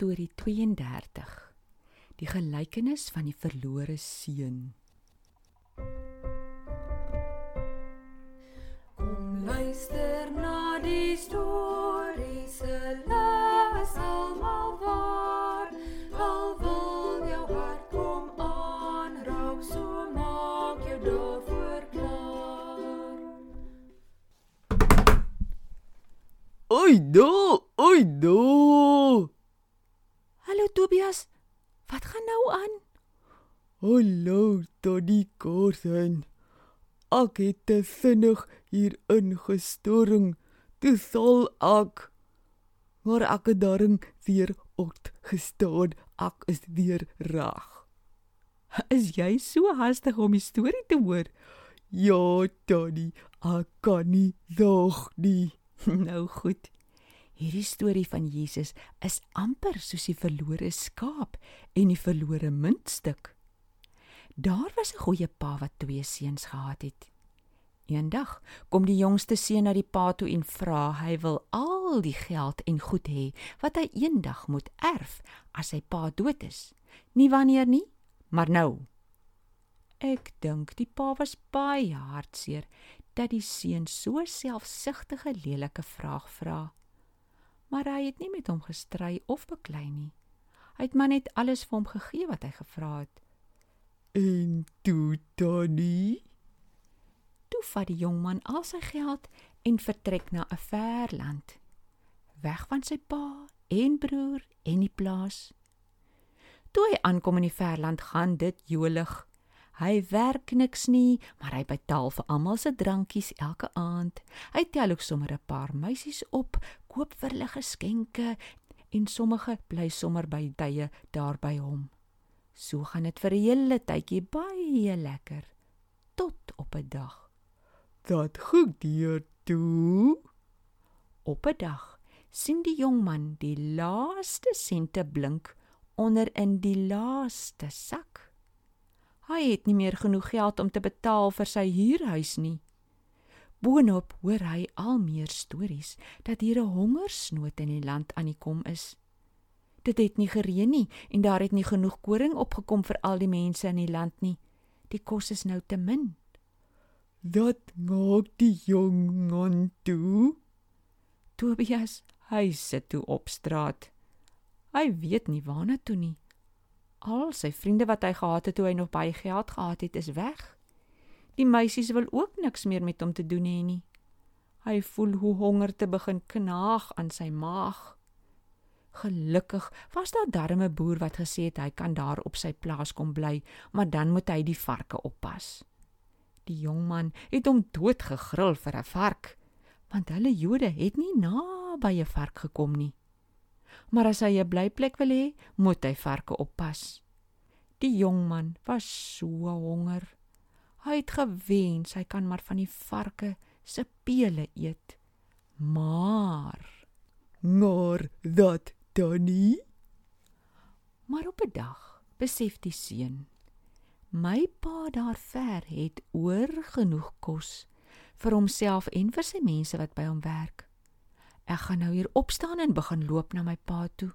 Storie 32. Die gelykenis van die verlore seun. Kom luister na die storie se les almal waar. Al wil jou hart kom aanraak, so maak jou daarvoor klaar. Oi do, oi do. Hallo Tobias. Wat gaan nou aan? Hallo Tony Corsen. Ek het te vinnig hier ingestorm. Dis sal ek. Maar ek het daarin weer op gestaan. Ek is weer reg. Is jy so hastig om die storie te hoor? Ja, Tony, ek kan nie dog nie. nou goed. Hierdie storie van Jesus is amper soos die verlore skaap en die verlore muntstuk. Daar was 'n goeie pa wat twee seuns gehad het. Eendag kom die jongste seun na die pa toe en vra hy wil al die geld en goed hê wat hy eendag moet erf as sy pa dood is. Nie wanneer nie, maar nou. Ek dink die pa was baie hartseer dat die seun so selfsugtige lelike vraag vra. Maar hy het nie met hom gestry of beklei nie. Hy het maar net alles vir hom gegee wat hy gevra het. En toe Tony, Toe vat die jong man al sy geld en vertrek na 'n ver land, weg van sy pa en broer en die plaas. Toe hy aankom in die verland, gaan dit jolig. Hy werk niks nie, maar hy betaal vir almal se drankies elke aand. Hy tel ook sommer 'n paar meisies op, koop vir hulle geskenke en sommige bly sommer by tye daar by hom. So gaan dit vir 'n hele tydjie baie lekker tot op 'n dag. dat gebeur toe. Op 'n dag sien die jong man die laaste sente blink onder in die laaste sak. Hy het nie meer genoeg geld om te betaal vir sy huurhuis nie. Boonop hoor hy al meer stories dat hier 'n hongersnood in die land aan die kom is. Dit het nie gereën nie en daar het nie genoeg koring opgekom vir al die mense in die land nie. Die kos is nou te min. Dat maak die jong man toe. Tobias, hy sit toe op straat. Hy weet nie waarna toe nie. Al sy vriende wat hy gehad het toe hy nog baie geld gehad het, is weg. Die meisies wil ook niks meer met hom te doen hê nie. Hy voel hoe honger te begin knaag aan sy maag. Gelukkig was daar darm 'n boer wat gesê het hy kan daar op sy plaas kom bly, maar dan moet hy die varke oppas. Die jong man het hom dood gegril vir 'n vark, want hulle Jode het nie naby 'n vark gekom nie. Maar as hy 'n blyplek wil hê, moet hy varke oppas. Die jong man was so honger. Hy het gewens hy kan maar van die varke se pele eet. Maar, Maar dat Tony, maar op 'n dag besef die seun, my pa daar ver het oor genoeg kos vir homself en vir sy mense wat by hom werk. Ek gaan nou hier opstaan en begin loop na my pa toe.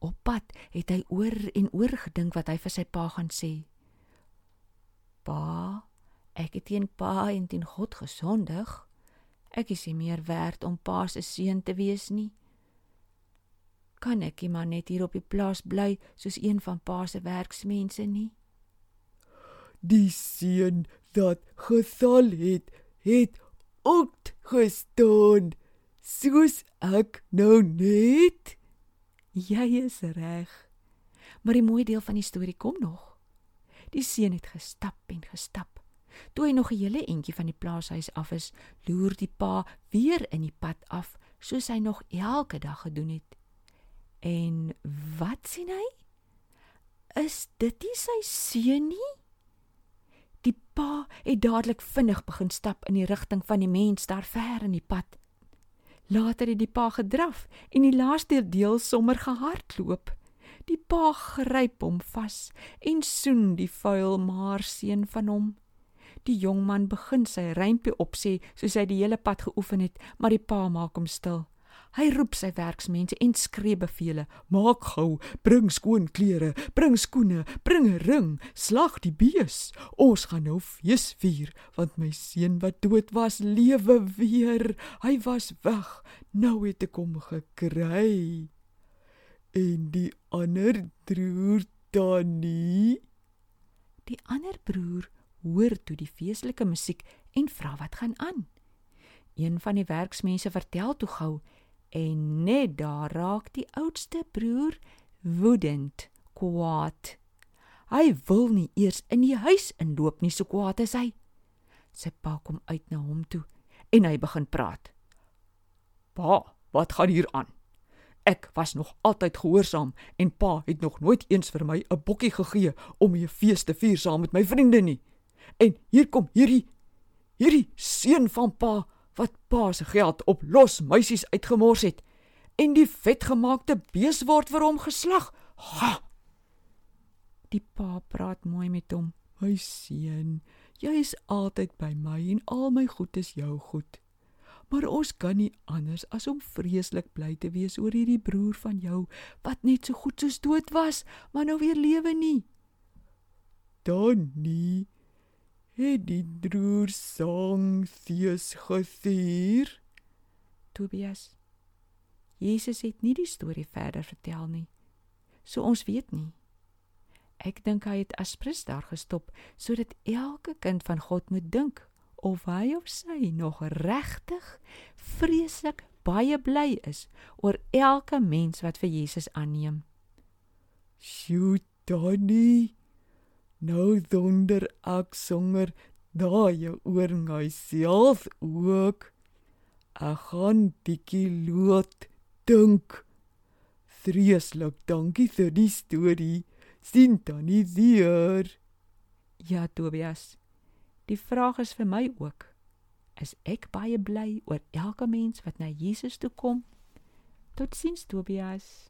Op pad het hy oor en oor gedink wat hy vir sy pa gaan sê. Pa, ek het teen pa en teen God gesondig. Ek is nie meer werd om pa se seun te wees nie. Kan ek nie maar net hier op die plaas bly soos een van pa se werksmense nie? die seun dat gesal het, het ook gestaan. Soos ek nou net. Jy is reg. Maar die mooi deel van die storie kom nog. Die seun het gestap en gestap. Toe hy nog 'n hele entjie van die plaashuis af is, loer die pa weer in die pad af, soos hy nog elke dag gedoen het. En wat sien hy? Is dit nie sy seun nie? Die pa het dadelik vinnig begin stap in die rigting van die mens daar ver in die pad. Later het die pa gedraf en die laaste deel sommer gehardloop. Die pa gryp hom vas en soen die vuil maar seun van hom. Die jong man begin sy rympie opsê soos hy die hele pad geoefen het, maar die pa maak hom stil. Hy roep sy werksmense en skree bevele: Maak gou, bring skoon klere, bring skoene, bring 'n ring, slag die bees. Ons gaan nou fees vier, want my seun wat dood was, lewe weer. Hy was weg, nou het ek hom gekry. En die ander broer Tannie, Die ander broer hoor toe die feestelike musiek en vra wat gaan aan. Een van die werksmense vertel toe gou en net daar raak die oudste broer woedend, kwaad. Hy wil nie eers in die huis inloop nie, so kwaad is hy. Sy pa kom uit na hom toe en hy begin praat. pa, wat gaan hier aan? Ek was nog altyd gehoorsaam en pa het nog nooit eens vir my 'n bokkie gegee om 'n fees te vier saam met my vriende nie. En hier kom hierdie hierdie seun van pa wat pa se geld op los meisies uitgemors het en die vetgemaakte bees word vir hom geslag. Ha! Die pa praat mooi met hom. My seun, jy is altyd by my en al my goed is jou goed. Maar ons kan nie anders as om vreeslik bly te wees oor hierdie broer van jou wat net so goed soos dood was, maar nou weer lewe nie. Dan nie het die broer sang fees gevier. Tobias. Jesus het nie die storie verder vertel nie. So ons weet nie. Ek dink hy het aspres daar gestop sodat elke kind van God moet dink of hy of sy nog regtig vreeslik baie bly is oor elke mens wat vir Jesus aanneem. Sjoe, Donnie. Nou donder ek songer daai oor myself ook. Ek gaan bietjie loot dink. Vreeslik dankie vir die storie. Sien Donnie weer. Ja, Tobias. Die vraag is vir my ook. Is ek baie bly oor elke mens wat na Jesus toe kom? Totsiens Tobias.